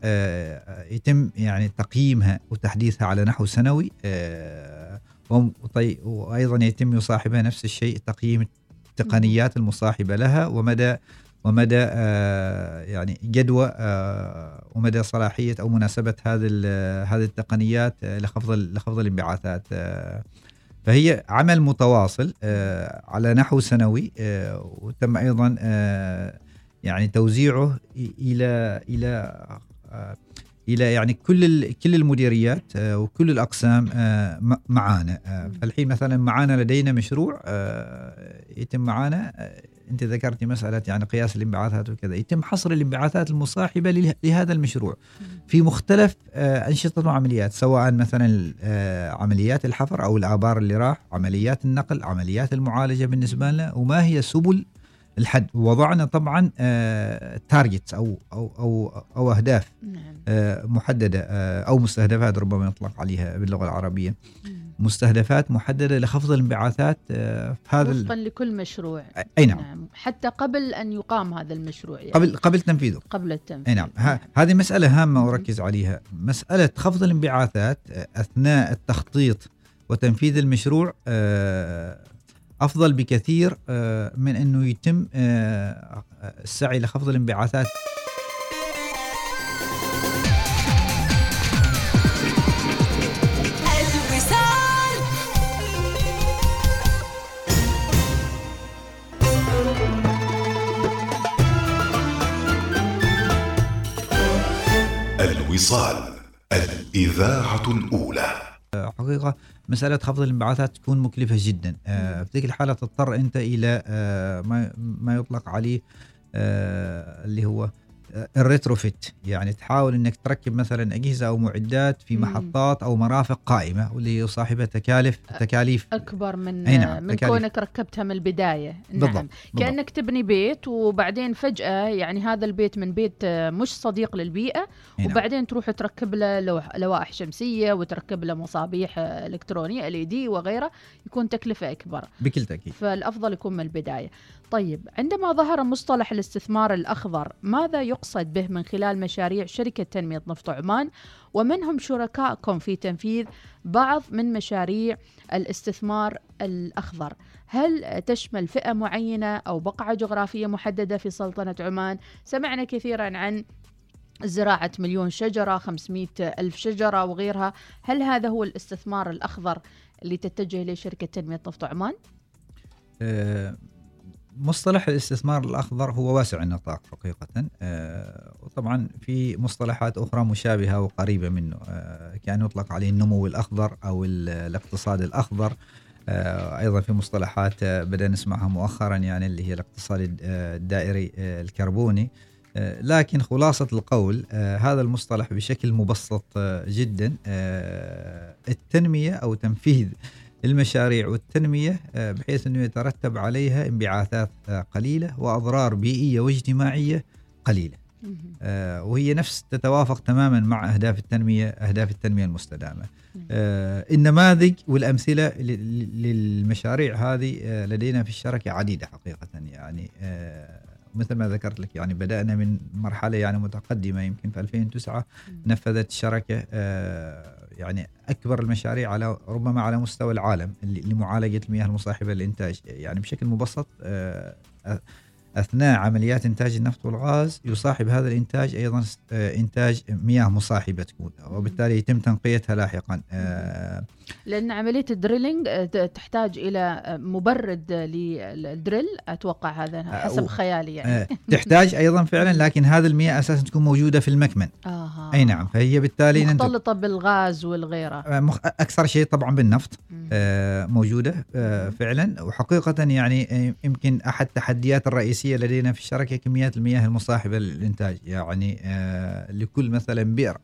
Speaker 5: يتم يعني تقييمها وتحديثها على نحو سنوي وأيضا يتم يصاحبها نفس الشيء تقييم التقنيات المصاحبة لها ومدى ومدى آه، يعني جدوى آه، ومدى صلاحية أو مناسبة هذه هذه التقنيات آه، لخفض لخفض الانبعاثات فهي عمل متواصل على نحو سنوي وتم أيضا يعني توزيعه إلى إلى إلى يعني كل كل المديريات وكل الأقسام معانا. فالحين مثلا معانا لدينا مشروع يتم معانا أنت ذكرتي مسألة يعني قياس الانبعاثات وكذا. يتم حصر الانبعاثات المصاحبة لهذا المشروع. في مختلف آه، أنشطة وعمليات سواء مثلا آه، عمليات الحفر أو الآبار اللي راح عمليات النقل عمليات المعالجة بالنسبة لنا وما هي سبل الحد. وضعنا طبعا تارجتس أو أو أو أو أهداف
Speaker 4: نعم.
Speaker 5: آه، محددة آه، أو مستهدفات ربما يطلق عليها باللغة العربية.
Speaker 4: مم.
Speaker 5: مستهدفات محددة لخفض الانبعاثات آه، في هذا
Speaker 4: وفقا لكل مشروع.
Speaker 5: أي نعم.
Speaker 4: نعم. حتى قبل أن يقام هذا المشروع يعني.
Speaker 5: قبل قبل تنفيذه.
Speaker 4: قبل التنفيذ.
Speaker 5: أي نعم. ه- هذه مسألة هامة واركز عليها. مسألة خفض الانبعاثات آه، أثناء التخطيط وتنفيذ المشروع آه، أفضل بكثير آه، من إنه يتم آه، السعي لخفض الانبعاثات.
Speaker 6: الوصال
Speaker 3: الوصال الإذاعة الأولى.
Speaker 5: حقيقة مسألة خفض الانبعاثات تكون مكلفة جدا. آه، في ذيك الحالة تضطر أنت إلى آه، ما يطلق عليه آه، اللي هو ال retrofit يعني تحاول إنك تركب مثلا أجهزة أو معدات في. محطات أو مرافق قائمة واللي يصاحبها تكاليف تكاليف
Speaker 4: أكبر من
Speaker 5: أي نعم،
Speaker 4: من
Speaker 5: تكاليف.
Speaker 4: كونك ركبتها من البداية
Speaker 5: بالضبط،
Speaker 4: نعم
Speaker 5: بالضبط.
Speaker 4: كأنك تبني بيت وبعدين فجأة يعني هذا البيت من بيت آه، مش صديق
Speaker 5: للبيئة نعم.
Speaker 4: وبعدين تروح تركب له لوائح شمسية وتركب له مصابيح آه، إلكترونية ال دي وغيرها يكون تكلفة أكبر
Speaker 5: بكل تأكيد
Speaker 4: فالأفضل يكون من البداية. طيب عندما ظهر مصطلح الاستثمار الأخضر ماذا يقصد به من خلال مشاريع شركة تنمية نفط عمان ومن هم شركائكم في تنفيذ بعض من مشاريع الاستثمار الأخضر؟ هل تشمل فئة معينة أو بقعة جغرافية محددة في سلطنة عمان؟ سمعنا كثيرا عن زراعة مليون شجرة 500 ألف شجرة وغيرها هل هذا هو الاستثمار الأخضر اللي تتجه إليه شركة تنمية نفط عمان؟
Speaker 5: آه، مصطلح الاستثمار الأخضر هو واسع النطاق حقيقة. آه، وطبعا في مصطلحات أخرى مشابهة وقريبة منه. آه، كان يطلق عليه النمو الأخضر أو ال- الاقتصاد الأخضر. آه، أيضا في مصطلحات بدأنا نسمعها مؤخرا يعني اللي هي الاقتصاد الد- الدائري الكربوني. لكن خلاصة القول هذا المصطلح بشكل مبسط جدا. التنمية أو تنفيذ المشاريع والتنمية آه، بحيث أنه يترتب عليها انبعاثات آه، قليلة وأضرار بيئية واجتماعية قليلة. آه، وهي نفس تتوافق تماما مع أهداف التنمية أهداف التنمية المستدامة. النماذج والأمثلة للمشاريع هذه لدينا في الشركة عديدة حقيقة يعني. مثل ما ذكرت لك يعني بدأنا من مرحلة يعني متقدمة يمكن في 2009 نفذت الشركة يعني أكبر المشاريع على ربما على مستوى العالم لمعالجة المياه المصاحبة للإنتاج يعني بشكل مبسط آه، أثناء عمليات إنتاج النفط والغاز يصاحب هذا الإنتاج أيضا آه، إنتاج مياه مصاحبة تكون وبالتالي يتم تنقيتها لاحقا. آه،
Speaker 4: لأن عملية الدريلينج آه، تحتاج إلى مبرد للدريل. أتوقع هذا حسب خيالي يعني.
Speaker 5: تحتاج أيضا فعلا لكن هذه المياه أساسا تكون موجودة في المكمن.
Speaker 4: آه.
Speaker 5: أي نعم فهي بالتالي
Speaker 4: مختلطة بالغاز والغيرة
Speaker 5: مخ- أكثر شيء طبعا بالنفط موجودة فعلا. وحقيقة يعني يمكن أحد التحديات الرئيسية لدينا في الشركة كميات المياه المصاحبة للإنتاج. يعني آه، لكل مثلا بئر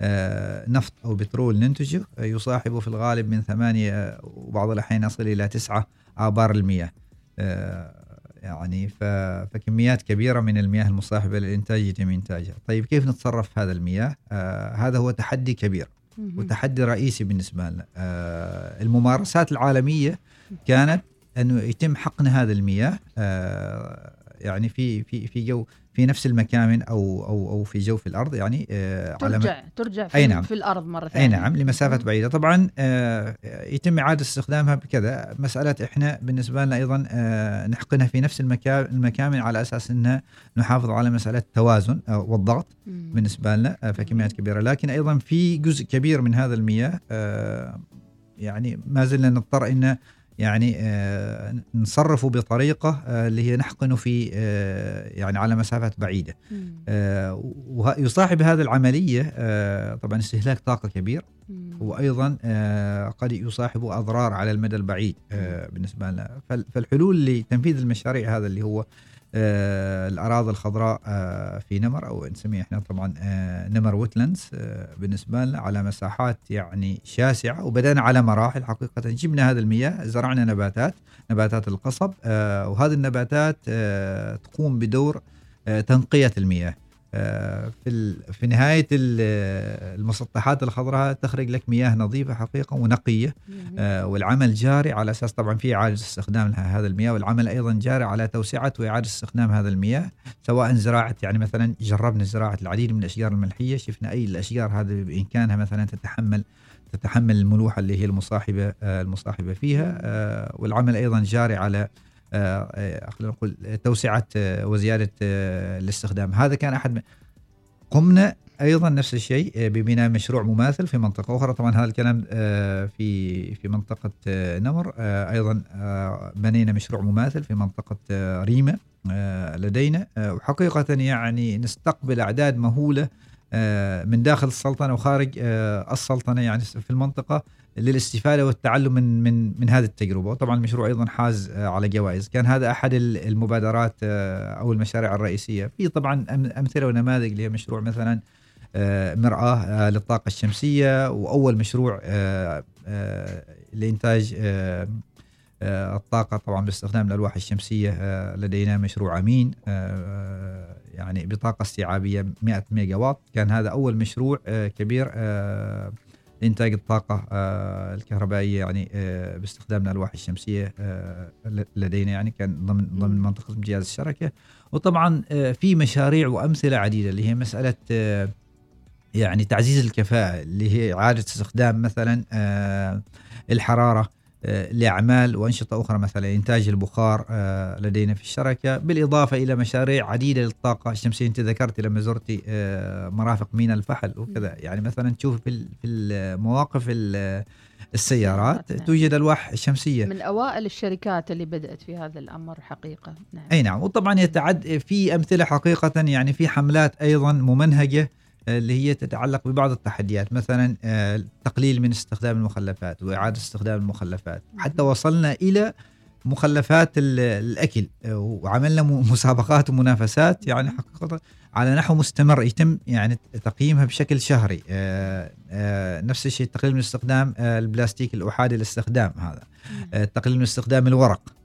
Speaker 5: آه، نفط أو بترول ننتجه آه، يصاحب في الغالب من ثمانية وبعض الأحيان يصل إلى تسعة آبار المياه. يعني فكميات كبيرة من المياه المصاحبة للإنتاج يتم إنتاجها. طيب كيف نتصرف في هذا المياه؟ هذا هو تحدي كبير. وتحدي رئيسي بالنسبة لنا. الممارسات العالمية كانت انه يتم حقن هذه المياه. يعني في في في جو في نفس المكامن أو أو أو في جوف الأرض يعني آه، على
Speaker 4: ترجع ترجع في,
Speaker 5: أي نعم.
Speaker 4: في الأرض مرة ثانية.
Speaker 5: اي نعم لمسافات بعيدة. طبعا آه، يتم إعادة استخدامها بكذا. مسألة إحنا بالنسبة لنا أيضا آه، نحقنها في نفس المكا- المكامن على أساس انها نحافظ على مسألة التوازن والضغط. بالنسبة لنا فكميات كبيرة. لكن أيضا في جزء كبير من هذا المياه يعني ما زلنا نضطر إن يعني آه، نصرفه بطريقة آه، اللي هي نحقنه في آه، يعني على مسافات بعيدة. ويصاحب هذه العملية طبعا استهلاك طاقة كبير. وأيضا قد يصاحب أضرار على المدى البعيد بالنسبة لنا. فال- فالحلول لتنفيذ المشاريع هذا اللي هو الأراضي الخضراء آه، في نمر أو نسميها إحنا طبعا آه، نمر ويتلندز بالنسبة لنا على مساحات يعني شاسعة وبدأنا على مراحل حقيقة. جبنا هذه المياه زرعنا نباتات نباتات القصب وهذه النباتات تقوم بدور تنقية المياه. آه، في في نهاية المسطحات الخضراء تخرج لك مياه نظيفة حقيقة ونقية. آه، والعمل جاري على أساس طبعا في إعادة استخدام هذا المياه والعمل أيضا جاري على توسعة وإعادة استخدام هذا المياه سواء زراعة يعني مثلا جربنا زراعة العديد من الأشجار الملحية شفنا أي الأشجار هذه بإمكانها مثلا تتحمل تتحمل الملوحة اللي هي المصاحبة آه، المصاحبة فيها. والعمل أيضا جاري على آه، آه، خلينا نقول توسعة آه، وزيادة الاستخدام. هذا كان أحد قمنا أيضا نفس الشيء ببناء مشروع مماثل في منطقة أخرى. طبعا هذا الكلام في في منطقة نمر. أيضا بنينا مشروع مماثل في منطقة ريمه لدينا. وحقيقة يعني نستقبل أعداد مهولة من داخل السلطنة وخارج السلطنة. يعني في المنطقة للاستفادة والتعلم من من من هذه التجربة. وطبعا المشروع أيضا حاز آه، على جوائز. كان هذا أحد المبادرات آه، أو المشاريع الرئيسية. في طبعا أمثلة ونماذج اللي هي مشروع مثلا آه، مرآة للطاقة الشمسية. وأول مشروع لإنتاج الطاقة طبعا باستخدام الألواح الشمسية لدينا مشروع أمين يعني بطاقة استيعابية 100 ميجا واط. كان هذا أول مشروع كبير لإنتاج الطاقة آه، الكهربائية يعني آه، باستخدام الألواح الشمسية آه، لدينا يعني كان ضمن ضمن منطقة امتياز الشركة. وطبعا في مشاريع وأمثلة عديدة اللي هي مسألة يعني تعزيز الكفاءة اللي هي إعادة استخدام مثلا الحرارة. آه، لأعمال وأنشطة أخرى مثلا إنتاج البخار آه، لدينا في الشركة. بالإضافة إلى مشاريع عديدة للطاقة الشمسية. أنت ذكرتي لما زرتي آه، مرافق مينا الفحل وكذا. يعني مثلا تشوف في المواقف السيارات توجد ألواح شمسية.
Speaker 4: من أوائل الشركات اللي بدأت في هذا الأمر حقيقة
Speaker 5: نعم. أي نعم. وطبعا يتعد في أمثلة حقيقة يعني في حملات أيضا ممنهجة اللي هي تتعلق ببعض التحديات مثلا التقليل آه، من استخدام المخلفات وإعادة استخدام المخلفات. حتى وصلنا إلى مخلفات الأكل آه، وعملنا مسابقات ومنافسات يعني حقيقة على نحو مستمر يتم يعني تقييمها بشكل شهري. آه، نفس الشيء التقليل من استخدام البلاستيك الأحادي الاستخدام هذا. التقليل من استخدام الورق.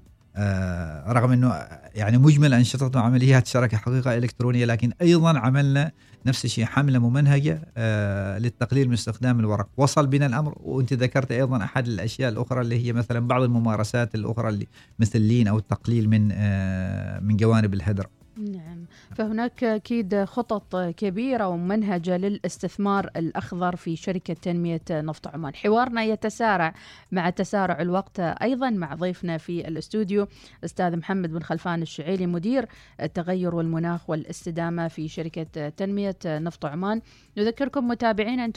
Speaker 5: رغم إنه يعني مجمل انشطه وعمليات شركه حقيقة إلكترونية لكن أيضا عملنا نفس الشيء حملة ممنهجة آه للتقليل من استخدام الورق. وصل بنا الأمر وأنت ذكرت أيضا أحد الأشياء الأخرى اللي هي مثلا بعض الممارسات الأخرى اللي مثل اللين أو التقليل من آه من جوانب الهدر.
Speaker 4: نعم. فهناك أكيد خطط كبيرة ومنهجة للاستثمار الأخضر في شركة تنمية نفط عمان. حوارنا يتسارع مع تسارع الوقت أيضا مع ضيفنا في الاستوديو أستاذ محمد بن خلفان الشعيلي مدير التغير والمناخ والاستدامة في شركة تنمية نفط عمان. نذكركم متابعين أن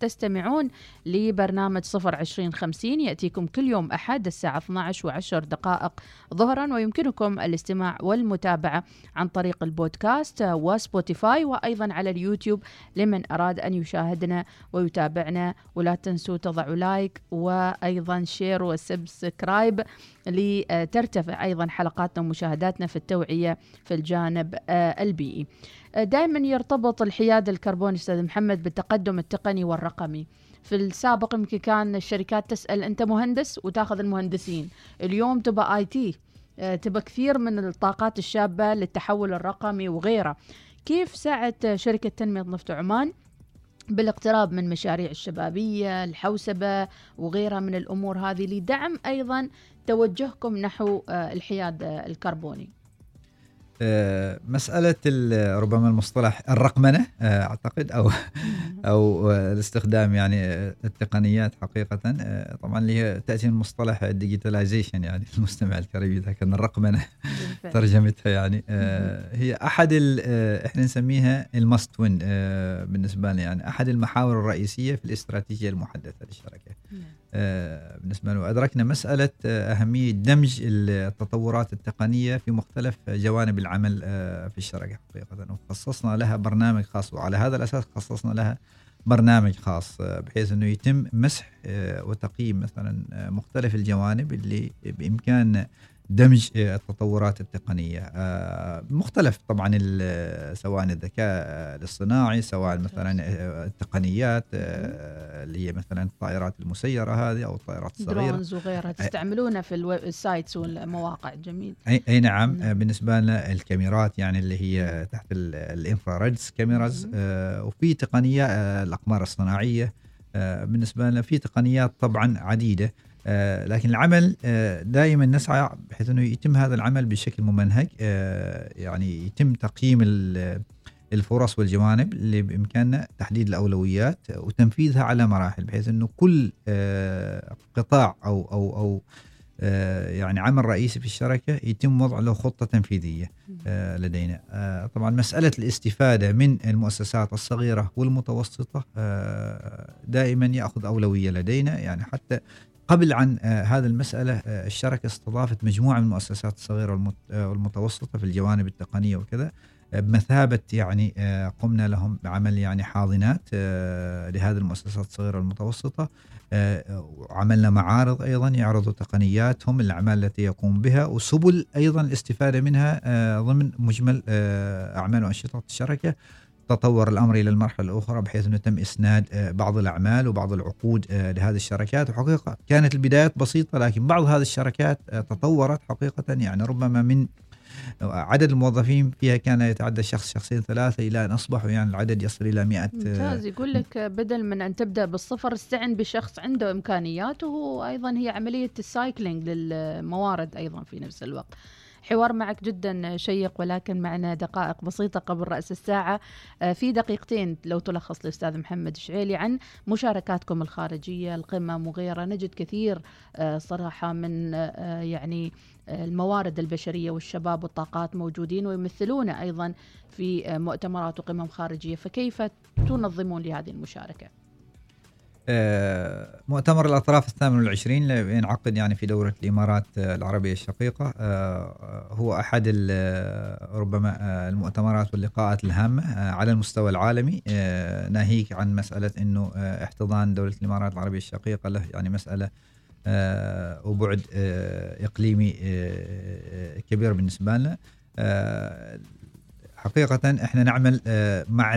Speaker 4: تستمعون لبرنامج صفر عشرين خمسين. يأتيكم كل يوم أحد الساعة 12 وعشر دقائق ظهرا ويمكنكم الاستماع والمتابعة عن طريق البودكاست. و Spotify وأيضا على اليوتيوب لمن أراد أن يشاهدنا ويتابعنا. ولا تنسوا تضعوا like وأيضا share و subscribe لترتفع أيضا حلقاتنا ومشاهداتنا في التوعية في الجانب آه، البيئي. دائما يرتبط الحياد الكربوني أستاذ محمد بالتقدم التقني والرقمي. في السابق يمكن كان الشركات تسأل أنت مهندس؟ وتأخذ المهندسين. اليوم تبقى IT. آه، تبقى كثير من الطاقات الشابة للتحول الرقمي وغيره. كيف ساعد شركة تنمية نفط عمان بالاقتراب من مشاريع الشبابية الحوسبة وغيرها من الأمور هذه لدعم أيضا توجهكم نحو آه، الحياد الكربوني؟
Speaker 5: مسألة ربما المصطلح الرقمنة آه، أعتقد أو أو الاستخدام يعني التقنيات حقيقة آه، طبعا اللي هي تأتي من مصطلح ال digitalization يعني المستمع الكريم إذا كان الرقمنة ترجمتها يعني هي أحد إحنا نسميها ال must-win بالنسبة لنا يعني أحد المحاور الرئيسية في الاستراتيجية المحدثة للشركة نعم. آه، بالنسبة له ادركنا مسألة آه، أهمية دمج التطورات التقنية في مختلف جوانب العمل آه، في الشركة حقيقة. وخصصنا لها برنامج خاص وعلى هذا الأساس خصصنا لها برنامج خاص بحيث إنه يتم مسح وتقييم مثلا مختلف الجوانب اللي بإمكان دمج التطورات التقنية. مختلف طبعا سواء الذكاء الاصطناعي سواء مثلا التقنيات اللي هي مثلا الطائرات المسيرة هذه أو الطائرات الصغيرة.
Speaker 4: drones وغيرها تستعملونها في ال sites والمواقع. جميل.
Speaker 5: اي, أي نعم, نعم. بالنسبة لنا الكاميرات يعني اللي هي تحت ال infrareds cameras وفي تقنية الأقمار الصناعية. بالنسبة لنا في تقنيات طبعا عديدة. آه، لكن العمل آه، دائما نسعى بحيث إنه يتم هذا العمل بشكل ممنهج آه، يعني يتم تقييم الفرص والجوانب اللي بإمكاننا تحديد الأولويات وتنفيذها على مراحل بحيث إنه كل قطاع أو أو أو يعني عمل رئيسي في الشركة يتم وضع له خطة تنفيذية لدينا. طبعا مسألة الاستفادة من المؤسسات الصغيرة والمتوسطة دائما يأخذ أولوية لدينا يعني حتى قبل عن آه، هذه المسألة آه، الشركة استضافت مجموعة من المؤسسات الصغيرة آه، والمتوسطة في الجوانب التقنية وكذا بمثابة يعني قمنا لهم بعمل يعني حاضنات لهذه المؤسسات الصغيرة والمتوسطة وعملنا معارض أيضا يعرضوا تقنياتهم الأعمال التي يقوم بها وسبل أيضا الاستفادة منها ضمن مجمل أعمال وأنشطة الشركة. تطور الأمر إلى المرحلة الأخرى بحيث إنه تم إسناد آه، بعض الأعمال وبعض العقود آه، لهذه الشركات. وحقيقة كانت البدايات بسيطة لكن بعض هذه الشركات آه، تطورت حقيقة. يعني ربما من عدد الموظفين فيها كان يتعدى شخص شخصين ثلاثة إلى أن أصبحوا يعني العدد يصل إلى 100
Speaker 4: ممتاز. يقول لك بدل من أن تبدأ بالصفر استعن بشخص عنده إمكانيات وأيضا هي عملية السايكلينج للموارد أيضا في نفس الوقت. حوار معك جدا شيق ولكن معنا دقائق بسيطة قبل رأس الساعة. آه، في دقيقتين لو تلخص الأستاذ محمد شعيلي عن مشاركاتكم الخارجية القمم وغيرها. نجد كثير آه، صراحة من آه، يعني الموارد البشرية والشباب والطاقات موجودين ويمثلون أيضا في مؤتمرات وقمم خارجية. فكيف تنظمون لهذه المشاركة؟
Speaker 5: آه، مؤتمر الأطراف الثامن والعشرين ينعقد يعني في دولة الإمارات العربية الشقيقة. آه، هو أحد ربما آه، المؤتمرات واللقاءات الهامة على المستوى العالمي. ناهيك عن مسألة أنه احتضان دولة الإمارات العربية الشقيقة له يعني مسألة وبعد إقليمي كبير بالنسبة لنا حقيقة إحنا نعمل مع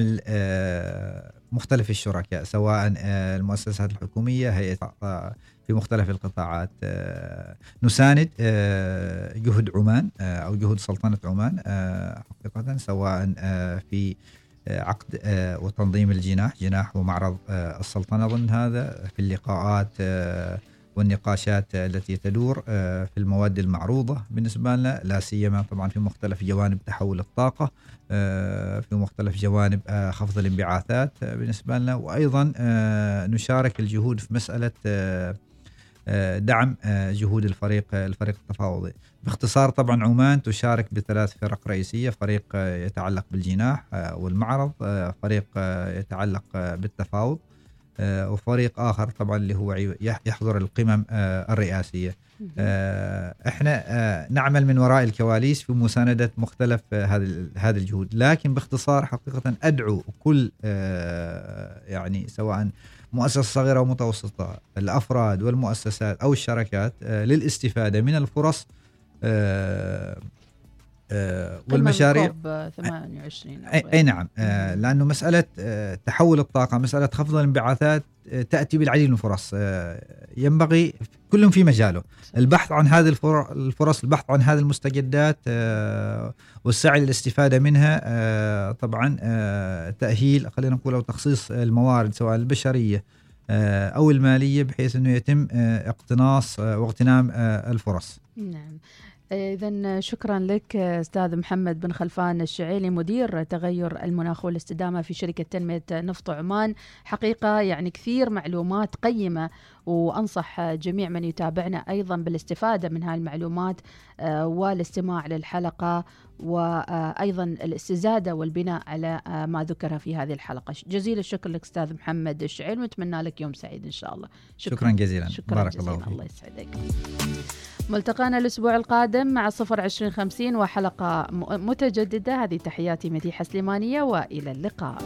Speaker 5: مختلف الشركاء سواء آه، المؤسسات الحكومية هيئة في مختلف القطاعات. آه، نساند آه، جهد عمان أو جهد سلطنة عمان حقيقة سواء في عقد وتنظيم الجناح جناح ومعرض السلطنة ضمن هذا في اللقاءات والنقاشات التي تدور في المواد المعروضة بالنسبة لنا لا سيما طبعا في مختلف جوانب تحول الطاقة آه، في مختلف جوانب آه، خفض الانبعاثات آه، بالنسبة لنا. وأيضا نشارك الجهود في مسألة دعم جهود الفريق الفريق التفاوضي. باختصار طبعا عمان تشارك بثلاث فرق رئيسية فريق يتعلق بالجناح والمعرض فريق يتعلق بالتفاوض. وفريق آخر طبعا اللي هو يحضر القمم الرئاسية. آه، إحنا آه، نعمل من وراء الكواليس في مساندة مختلف آه، هذه هذه الجهود. لكن باختصار حقيقة أدعو كل يعني سواء مؤسسة صغيرة ومتوسطه الأفراد والمؤسسات أو الشركات للاستفادة من الفرص والمشاريع
Speaker 4: 28
Speaker 5: اي نعم. لأنه مسألة تحول الطاقة مسألة خفض الانبعاثات تأتي بالعديد من الفرص. ينبغي كل في مجاله. البحث عن هذه الفرص البحث عن هذه المستجدات آه، والسعي للاستفادة منها آه، طبعا آه، تأهيل خلينا نقول أو تخصيص الموارد سواء البشرية أو المالية بحيث أنه يتم اقتناص واغتنام الفرص.
Speaker 4: نعم. إذا شكرا لك أستاذ محمد بن خلفان الشعيلي مدير تغير المناخ والاستدامة في شركة تنمية نفط عمان. حقيقة يعني كثير معلومات قيمة وأنصح جميع من يتابعنا أيضا بالاستفادة من هذه المعلومات آه، والاستماع للحلقة وأيضا الاستزادة والبناء على آه، ما ذكر في هذه الحلقة. جزيل الشكر لك أستاذ محمد الشعيل ونتمنى لك يوم سعيد إن شاء الله.
Speaker 5: شكرا, شكرا جزيلا.
Speaker 4: شكرا بارك جزيلا. الله, فيك. الله يسعدك. ملتقانا الأسبوع القادم مع صفر عشرين خمسين وحلقة متجددة. هذه تحياتي مديحة سليمانية وإلى اللقاء.